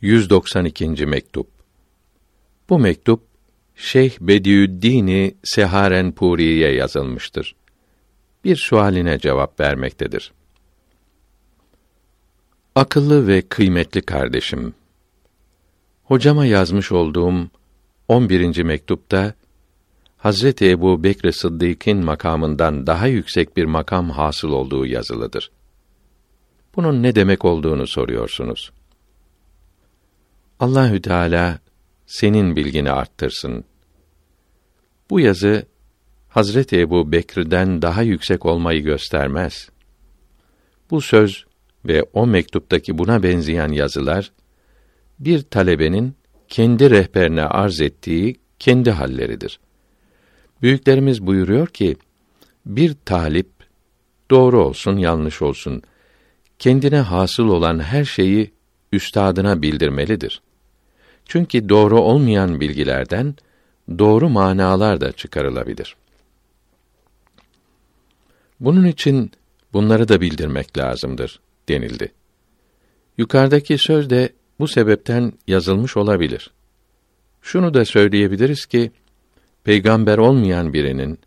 192. mektup. Bu mektup Şeyh Bediüddin Seharenpuri'ye yazılmıştır. Bir sualine cevap vermektedir. Akıllı ve kıymetli kardeşim. Hocama yazmış olduğum 11. mektupta Hazreti Ebu Bekr Sıddık'ın makamından daha yüksek bir makam hasıl olduğu yazılıdır. Bunun ne demek olduğunu soruyorsunuz. Allahü Teala senin bilgini arttırsın. Bu yazı Hazreti Ebu Bekir'den daha yüksek olmayı göstermez. Bu söz ve o mektuptaki buna benzeyen yazılar bir talebenin kendi rehberine arz ettiği kendi halleridir. Büyüklerimiz buyuruyor ki bir talip doğru olsun yanlış olsun kendine hasıl olan her şeyi üstadına bildirmelidir. Çünkü doğru olmayan bilgilerden doğru manalar da çıkarılabilir. Bunun için bunları da bildirmek lazımdır denildi. Yukarıdaki söz de bu sebepten yazılmış olabilir. Şunu da söyleyebiliriz ki peygamber olmayan birinin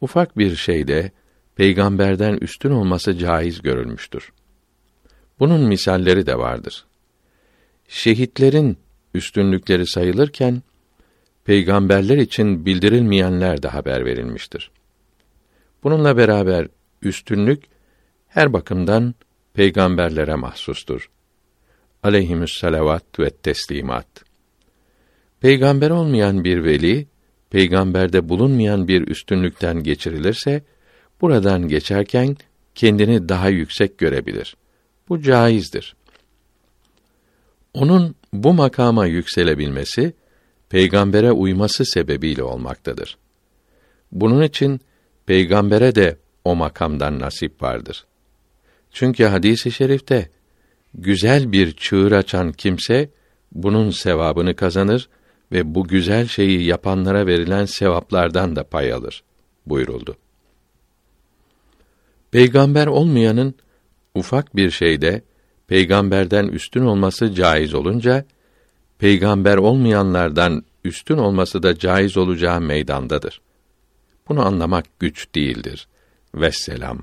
ufak bir şeyde peygamberden üstün olması caiz görülmüştür. Bunun misalleri de vardır. Şehitlerin üstünlükleri sayılırken peygamberler için bildirilmeyenler de haber verilmiştir. Bununla beraber üstünlük her bakımdan peygamberlere mahsustur. Aleyhimüs salavat ve teslimat. Peygamber olmayan bir veli, peygamberde bulunmayan bir üstünlükten geçirilirse, buradan geçerken kendini daha yüksek görebilir. Bu caizdir. Onun bu makama yükselebilmesi peygambere uyması sebebiyle olmaktadır. Bunun için peygambere de o makamdan nasip vardır. Çünkü hadisi i şerifte güzel bir çığır açan kimse bunun sevabını kazanır ve bu güzel şeyi yapanlara verilen sevaplardan da pay alır buyuruldu. Peygamber olmayanın ufak bir şeyde peygamberden üstün olması caiz olunca peygamber olmayanlardan üstün olması da caiz olacağı meydandadır. Bunu anlamak güç değildir. Vesselam.